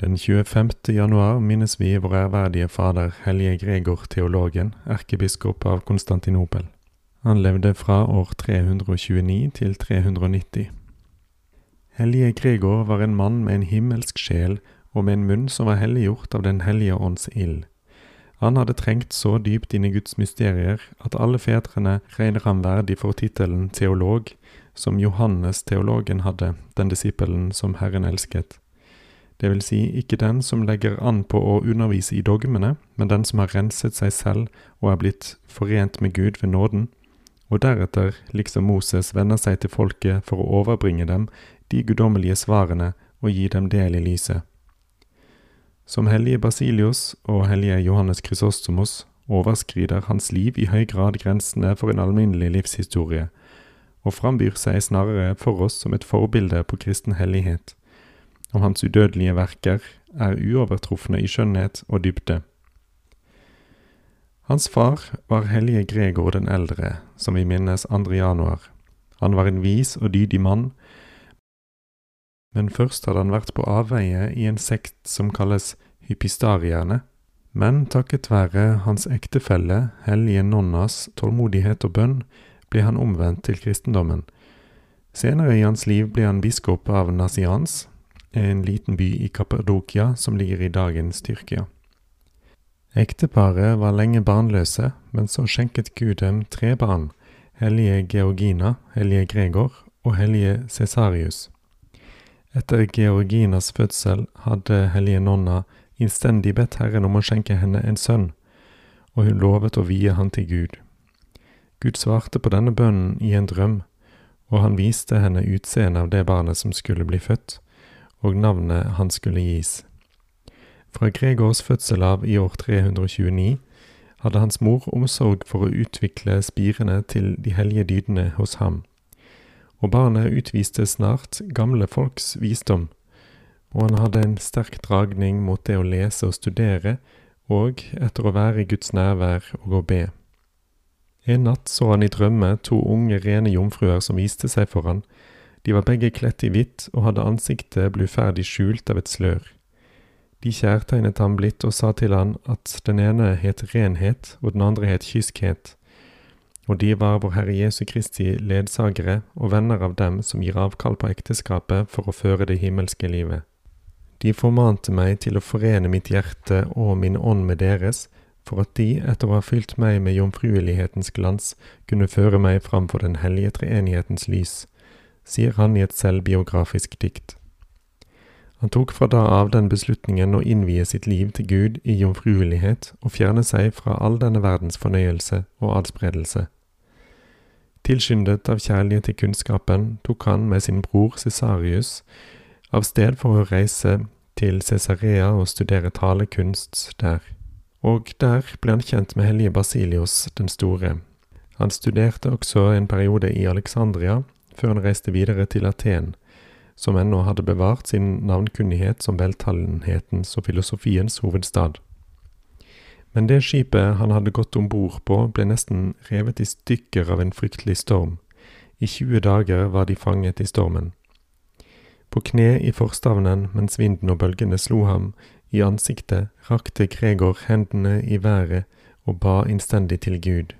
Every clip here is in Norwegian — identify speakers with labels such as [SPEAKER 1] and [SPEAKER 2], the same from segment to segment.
[SPEAKER 1] Den 25. januar minnes vi vår ærverdige fader hellige Gregor teologen, erkebiskop av Konstantinopel. Han levde fra år 329 til 390. Hellige Gregor var en mann med en himmelsk sjel og med en munn som var helliggjort av Den hellige ånds ild. Han hadde trengt så dypt inn i Guds mysterier at alle fedrene regner ham verdig for tittelen teolog, som Johannes teologen hadde, den disippelen som Herren elsket. Det vil si ikke den som legger an på å undervise i dogmene, men den som har renset seg selv og er blitt forent med Gud ved nåden, og deretter, liksom Moses, vender seg til folket for å overbringe dem de guddommelige svarene og gi dem del i lyset. Som hellige Basilius og hellige Johannes Chrysostomos overskrider hans liv i høy grad grensene for en alminnelig livshistorie, og frambyr seg snarere for oss som et forbilde på kristen hellighet, og hans udødelige verker er uovertrufne i skjønnhet og dybde. Hans far var hellige Gregor den eldre, som vi minnes 2. januar. Han var en vis og dydig mann, men først hadde han vært på avveie i en sekt som kalles hypistarierne. Men takket være hans ektefelle, hellige nonnas tålmodighet og bønn, ble han omvendt til kristendommen. Senere i hans liv ble han biskop av Nasians, en liten by i Kappadokia som ligger i dagens Tyrkia. Ekteparet var lenge barnløse, men så skjenket Gud dem tre barn, hellige Georgina, hellige Gregor og hellige Cesarius. Etter Georginas fødsel hadde hellige nonna innstendig bedt Herren om å skjenke henne en sønn, og hun lovet å vie han til Gud. Gud svarte på denne bønnen i en drøm, og han viste henne utseendet av det barnet som skulle bli født, og navnet han skulle gis. Fra Gregors fødsel av i år 329 hadde hans mor omsorg for å utvikle spirene til de hellige dydene hos ham og barnet utviste snart gamle folks visdom, og han hadde en sterk dragning mot det å lese og studere, og etter å være i Guds nærvær og å be. En natt så han i drømme to unge, rene jomfruer som viste seg for han. De var begge kledt i hvitt og hadde ansiktet bluferdig skjult av et slør. De kjærtegnet ham blidt og sa til han at den ene het renhet og den andre het kyskhet og de var vår Herre Jesu Kristi ledsagere og venner av dem som gir avkall på ekteskapet for å føre det himmelske livet. De formante meg til å forene mitt hjerte og min ånd med deres, for at de, etter å ha fylt meg med jomfruelighetens glans, kunne føre meg fram for den hellige treenighetens lys, sier han i et selvbiografisk dikt. Han tok fra da av den beslutningen å innvie sitt liv til Gud i jomfruelighet og fjerne seg fra all denne verdens fornøyelse og adspredelse. Tilskyndet av kjærlighet til kunnskapen tok han med sin bror Cesarius av sted for å reise til Cesarea og studere talekunst der. Og der ble han kjent med hellige Basilios den store. Han studerte også en periode i Alexandria, før han reiste videre til Aten, som ennå hadde bevart sin navnkunnighet som veltalenhetens og filosofiens hovedstad. Men det skipet han hadde gått om bord på, ble nesten revet i stykker av en fryktelig storm. I 20 dager var de fanget i stormen. På kne i forstavnen mens vinden og bølgene slo ham i ansiktet, rakte Gregor hendene i været og ba innstendig til Gud.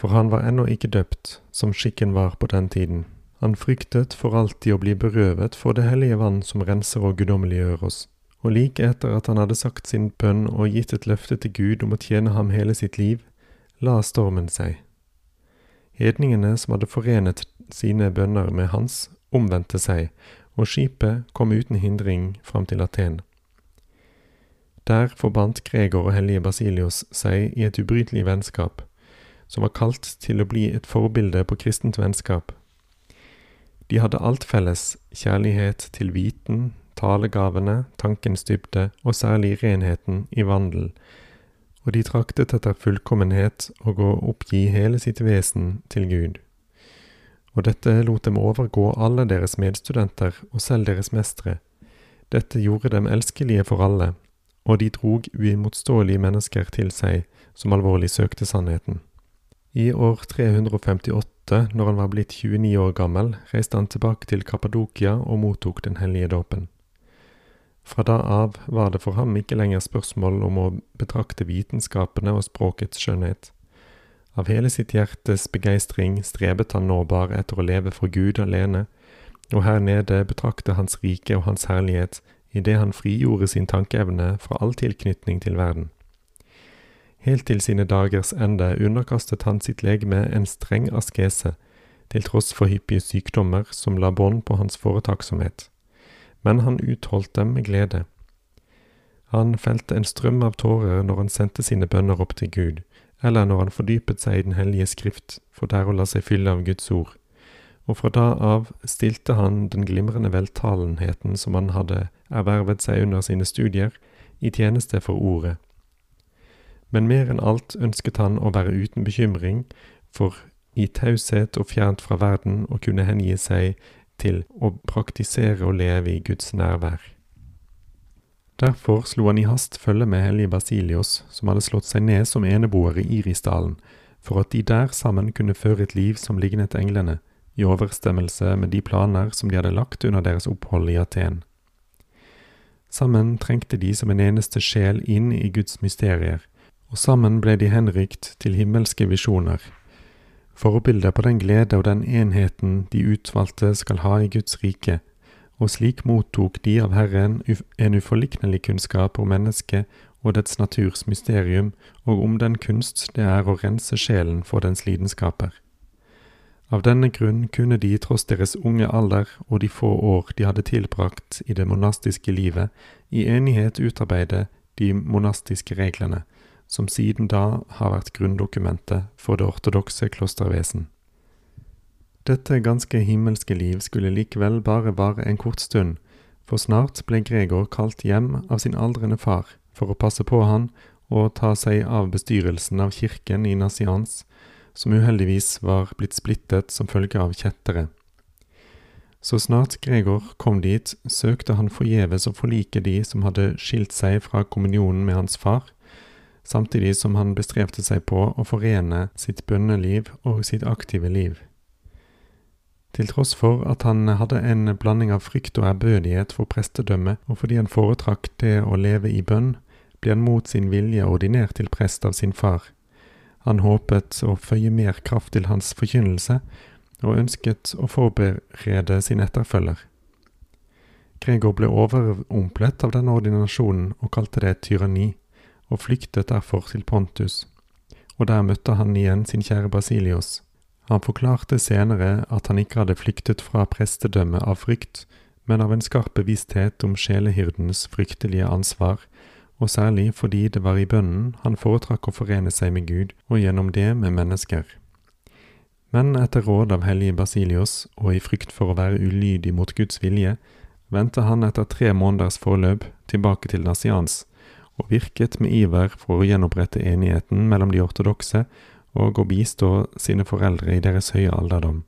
[SPEAKER 1] For han var ennå ikke døpt, som skikken var på den tiden. Han fryktet for alltid å bli berøvet for det hellige vann som renser og guddommeliggjør oss og like etter at han hadde sagt sin bønn og gitt et løfte til Gud om å tjene ham hele sitt liv, la stormen seg. Hedningene som hadde forenet sine bønner med hans, omvendte seg, og skipet kom uten hindring fram til Aten. Der forbandt Gregor og hellige Basilios seg i et ubrytelig vennskap, som var kalt til å bli et forbilde på kristent vennskap. De hadde alt felles, kjærlighet til viten, talegavene, tankens dybde og særlig renheten i vandel, og de traktet etter fullkommenhet og å oppgi hele sitt vesen til Gud. Og dette lot dem overgå alle deres medstudenter og selv deres mestre. Dette gjorde dem elskelige for alle, og de drog uimotståelige mennesker til seg som alvorlig søkte sannheten. I år 358, når han var blitt 29 år gammel, reiste han tilbake til Kappadokia og mottok den hellige dåpen. Fra da av var det for ham ikke lenger spørsmål om å betrakte vitenskapene og språkets skjønnhet. Av hele sitt hjertes begeistring strebet han nå bare etter å leve for Gud alene, og her nede betrakte Hans rike og Hans herlighet idet han frigjorde sin tankeevne fra all tilknytning til verden. Helt til sine dagers ende underkastet han sitt legeme en streng askese, til tross for hyppige sykdommer som la bånd på hans foretaksomhet. Men han utholdt dem med glede. Han felte en strøm av tårer når han sendte sine bønner opp til Gud, eller når han fordypet seg i Den hellige skrift, for der å la seg fylle av Guds ord. Og fra da av stilte han den glimrende veltalenheten som han hadde ervervet seg under sine studier, i tjeneste for ordet men mer enn alt ønsket han å være uten bekymring, for i taushet og fjernt fra verden å kunne hengi seg til å praktisere og leve i Guds nærvær. Derfor slo han i hast følge med hellige Basilios, som hadde slått seg ned som eneboere i Irisdalen, for at de der sammen kunne føre et liv som lignet englene, i overstemmelse med de planer som de hadde lagt under deres opphold i Aten. Sammen trengte de som en eneste sjel inn i Guds mysterier, og sammen ble de henrykt til himmelske visjoner, forbilder på den glede og den enheten de utvalgte skal ha i Guds rike, og slik mottok de av Herren en uforliknelig kunnskap om mennesket og dets naturs mysterium, og om den kunst det er å rense sjelen for dens lidenskaper. Av denne grunn kunne de, tross deres unge alder og de få år de hadde tilbrakt i det monastiske livet, i enighet utarbeide de monastiske reglene, som siden da har vært grunndokumentet for det ortodokse klostervesen. Dette ganske himmelske liv skulle likevel bare vare en kort stund, for snart ble Gregor kalt hjem av sin aldrende far for å passe på han og ta seg av bestyrelsen av kirken i Nasians, som uheldigvis var blitt splittet som følge av kjettere. Så snart Gregor kom dit, søkte han forgjeves å forlike de som hadde skilt seg fra kommunionen med hans far, samtidig som han bestrevte seg på å forene sitt bønneliv og sitt aktive liv. Til tross for at han hadde en blanding av frykt og ærbødighet for prestedømmet, og fordi han foretrakk det å leve i bønn, ble han mot sin vilje ordinert til prest av sin far. Han håpet å føye mer kraft til hans forkynnelse, og ønsket å forberede sin etterfølger. Gregor ble overrumplet av denne ordinasjonen og kalte det tyranni og flyktet derfor til Pontus, og der møtte han igjen sin kjære Basilios. Han forklarte senere at han ikke hadde flyktet fra prestedømmet av frykt, men av en skarp bevissthet om sjelehyrdens fryktelige ansvar, og særlig fordi det var i bønnen han foretrakk å forene seg med Gud, og gjennom det med mennesker. Men etter råd av hellige Basilios, og i frykt for å være ulydig mot Guds vilje, vendte han etter tre måneders forløp tilbake til Nasians, og virket med iver for å gjenopprette enigheten mellom de ortodokse og å bistå sine foreldre i deres høye alderdom.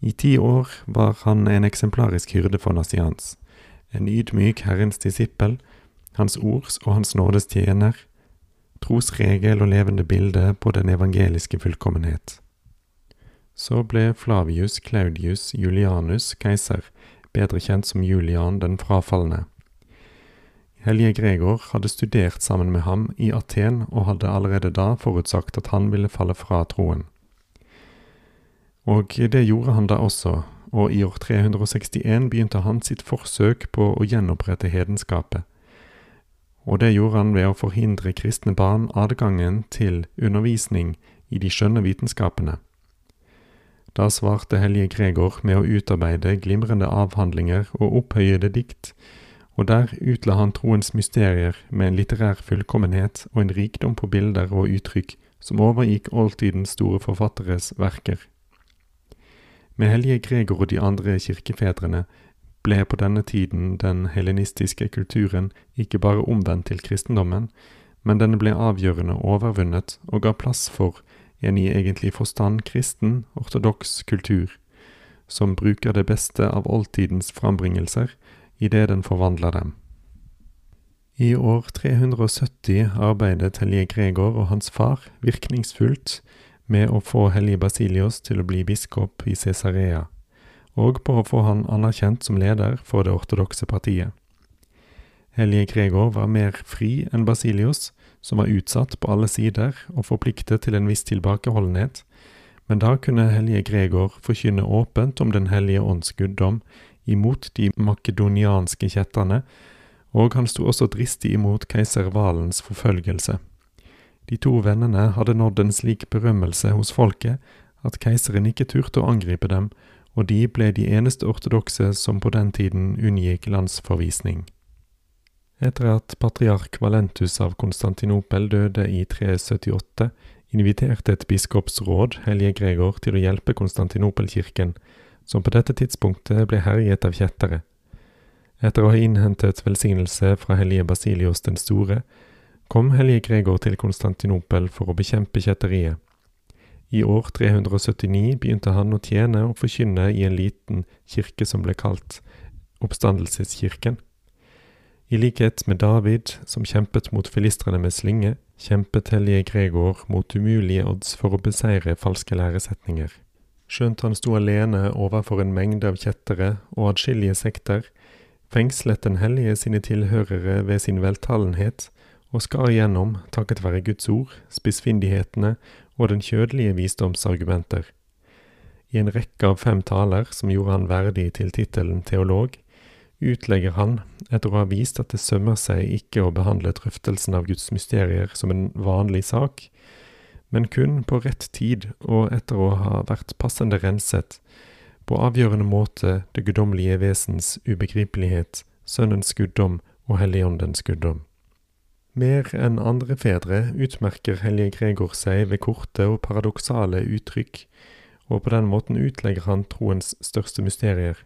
[SPEAKER 1] I ti år var han en eksemplarisk hyrde for Nasians, en ydmyk Herrens disippel, Hans ords og Hans nådes tjener, trosregel og levende bilde på den evangeliske fullkommenhet. Så ble Flavius Claudius Julianus keiser, bedre kjent som Julian den frafalne. Hellige Gregor hadde studert sammen med ham i Aten og hadde allerede da forutsagt at han ville falle fra troen. Og det gjorde han da også, og i år 361 begynte han sitt forsøk på å gjenopprette hedenskapet. Og det gjorde han ved å forhindre kristne barn adgangen til undervisning i de skjønne vitenskapene. Da svarte hellige Gregor med å utarbeide glimrende avhandlinger og opphøyede dikt, og der utla han troens mysterier med en litterær fullkommenhet og en rikdom på bilder og uttrykk som overgikk oldtidens store forfatteres verker. Med hellige Gregor og de andre kirkefedrene ble på denne tiden den helenistiske kulturen ikke bare omvendt til kristendommen, men denne ble avgjørende overvunnet og ga plass for en i egentlig forstand kristen, ortodoks kultur, som bruker det beste av oldtidens frambringelser idet den forvandler dem. I år 370 arbeidet hellige Gregor og hans far virkningsfullt med å få hellige Basilios til å bli biskop i Cesarea, og på å få han anerkjent som leder for det ortodokse partiet. Hellige Gregor var mer fri enn Basilios, som var utsatt på alle sider og forpliktet til en viss tilbakeholdenhet, men da kunne hellige Gregor forkynne åpent om Den hellige ånds guddom imot de makedonianske kjetterne og han sto også dristig imot keiser Valens forfølgelse. De to vennene hadde nådd en slik berømmelse hos folket at keiseren ikke turte å angripe dem, og de ble de eneste ortodokse som på den tiden unngikk landsforvisning. Etter at patriark Valentus av Konstantinopel døde i 378, inviterte et biskopsråd hellige Gregor til å hjelpe Konstantinopelkirken, som på dette tidspunktet ble herjet av kjettere. Etter å ha innhentet velsignelse fra hellige Basilios den store, kom hellige Gregor til Konstantinopel for å bekjempe kjetteriet. I år 379 begynte han å tjene og forkynne i en liten kirke som ble kalt Oppstandelseskirken. I likhet med David, som kjempet mot filistrene med slinge, kjempet hellige Gregor mot umulige odds for å beseire falske læresetninger. Skjønt han sto alene overfor en mengde av kjettere og adskillige sekter, fengslet den hellige sine tilhørere ved sin veltalenhet, og skar igjennom takket være Guds ord, spissfindighetene og den kjødelige visdomsargumenter. I en rekke av fem taler som gjorde han verdig til tittelen teolog, utlegger han, etter å ha vist at det sømmer seg ikke å behandle drøftelsen av Guds mysterier som en vanlig sak, men kun på rett tid og etter å ha vært passende renset, på avgjørende måte det guddommelige vesens ubegripelighet, Sønnens guddom og Helligåndens guddom. Mer enn andre fedre utmerker hellige Gregor seg ved korte og paradoksale uttrykk, og på den måten utlegger han troens største mysterier.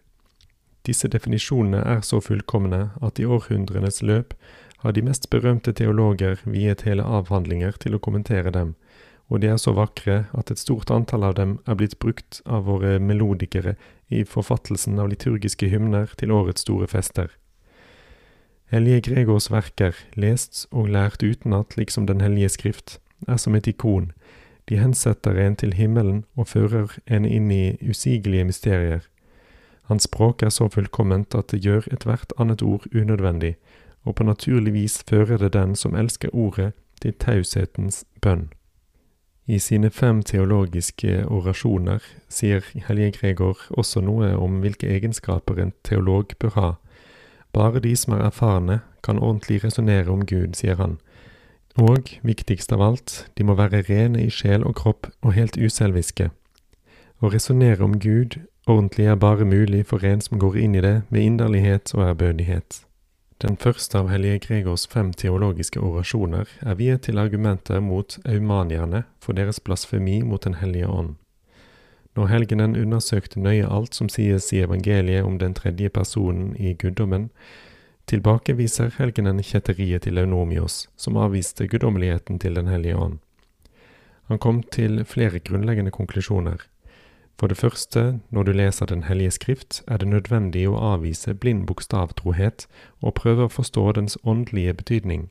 [SPEAKER 1] Disse definisjonene er så fullkomne at i århundrenes løp har de mest berømte teologer viet hele avhandlinger til å kommentere dem, og de er så vakre at et stort antall av dem er blitt brukt av våre melodikere i forfattelsen av liturgiske hymner til årets store fester. Hellige Gregors verker, lest og lært utenat liksom Den hellige skrift, er som et ikon, de hensetter en til himmelen og fører en inn i usigelige mysterier. Hans språk er så fullkomment at det gjør ethvert annet ord unødvendig, og på naturlig vis fører det den som elsker ordet, til taushetens bønn. I sine fem teologiske orasjoner sier hellige Gregor også noe om hvilke egenskaper en teolog bør ha. Bare de som er erfarne, kan ordentlig resonnere om Gud, sier han. Og, viktigst av alt, de må være rene i sjel og kropp og helt uselviske. Å resonnere om Gud ordentlig er bare mulig for en som går inn i det med inderlighet og ærbødighet. Den første av hellige Gregors fem teologiske orasjoner er viet til argumenter mot eumanierne for deres blasfemi mot Den hellige ånd. Når helgenen undersøkte nøye alt som sies i evangeliet om den tredje personen i guddommen, tilbakeviser helgenen kjetteriet til Eunomios, som avviste guddommeligheten til Den hellige ånd. Han kom til flere grunnleggende konklusjoner. For det første, når du leser Den hellige skrift, er det nødvendig å avvise blind bokstavtrohet og prøve å forstå dens åndelige betydning.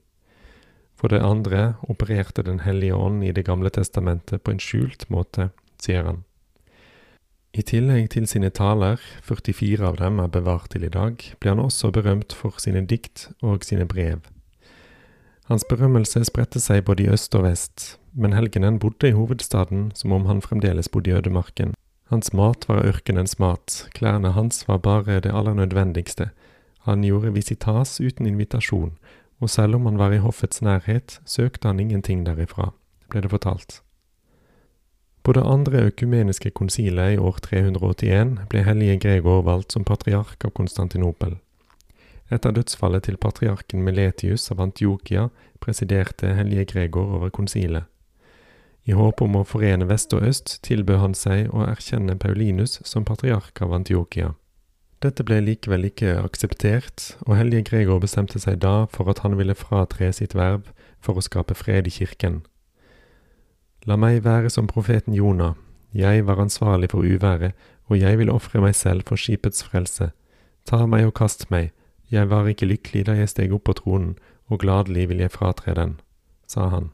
[SPEAKER 1] For det andre opererte Den hellige ånd i Det gamle testamentet på en skjult måte, sier han. I tillegg til sine taler, 44 av dem er bevart til i dag, ble han også berømt for sine dikt og sine brev. Hans berømmelse spredte seg både i øst og vest, men helgenen bodde i hovedstaden som om han fremdeles bodde i ødemarken. Hans mat var ørkenens mat, klærne hans var bare det aller nødvendigste, han gjorde visitas uten invitasjon, og selv om han var i hoffets nærhet, søkte han ingenting derifra, ble det fortalt. På det andre økumeniske konsilet i år 381 ble hellige Gregor valgt som patriark av Konstantinopel. Etter dødsfallet til patriarken Meletius av Antiokia presiderte hellige Gregor over konsilet. I håp om å forene vest og øst tilbød han seg å erkjenne Paulinus som patriark av Antiokia. Dette ble likevel ikke akseptert, og hellige Gregor bestemte seg da for at han ville fratre sitt verv for å skape fred i kirken. La meg være som profeten Jonah, jeg var ansvarlig for uværet, og jeg vil ofre meg selv for skipets frelse. Ta meg og kast meg, jeg var ikke lykkelig da jeg steg opp på tronen, og gladelig vil jeg fratre den, sa han.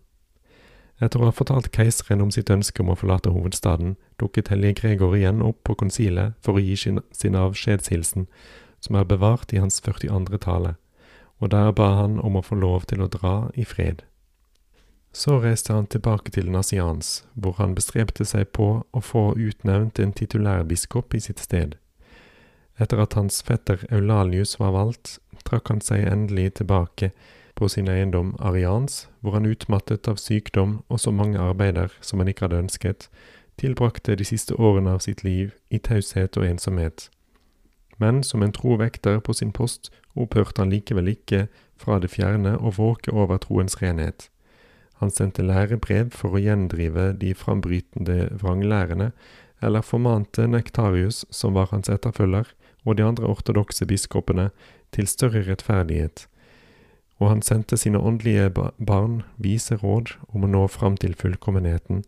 [SPEAKER 1] Etter å ha fortalt keiseren om sitt ønske om å forlate hovedstaden, dukket hellige Gregor igjen opp på konsilet for å gi sin, sin avskjedshilsen, som er bevart i hans 42. tale, og der ba han om å få lov til å dra i fred. Så reiste han tilbake til Nasians, hvor han bestrebte seg på å få utnevnt en titulær biskop i sitt sted. Etter at hans fetter Eulalius var valgt, trakk han seg endelig tilbake på sin eiendom Arians, hvor han utmattet av sykdom og så mange arbeider som han ikke hadde ønsket, tilbrakte de siste årene av sitt liv i taushet og ensomhet. Men som en tro vekter på sin post opphørte han likevel ikke fra det fjerne å våke over troens renhet. Han sendte lærebrev for å gjendrive de frambrytende vranglærerne, eller formante Nektarius, som var hans etterfølger, og de andre ortodokse biskopene, til større rettferdighet, og han sendte sine åndelige barn vise råd om å nå fram til fullkommenheten,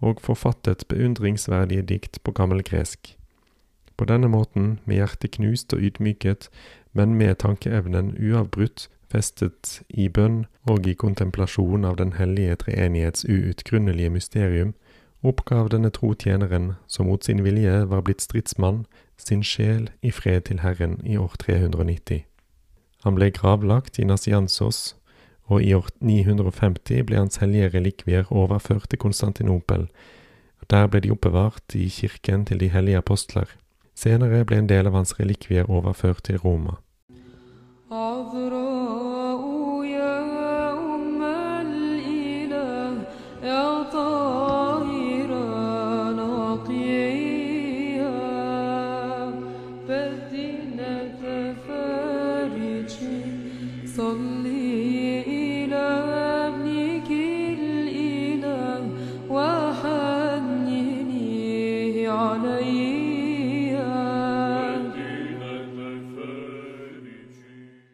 [SPEAKER 1] og forfattet beundringsverdige dikt på gammel gresk. På denne måten, med hjertet knust og ydmyket, men med tankeevnen uavbrutt festet i bønn og i kontemplasjon av Den hellige treenighets uutgrunnelige mysterium, oppgav denne tro tjeneren, som mot sin vilje var blitt stridsmann, sin sjel i fred til Herren i år 390. Han ble gravlagt i Nasiansos, og i år 950 ble hans hellige relikvier overført til Konstantinopel. Der ble de oppbevart i kirken til de hellige apostler. Senere ble en del av hans relikvier overført til Roma.
[SPEAKER 2] Av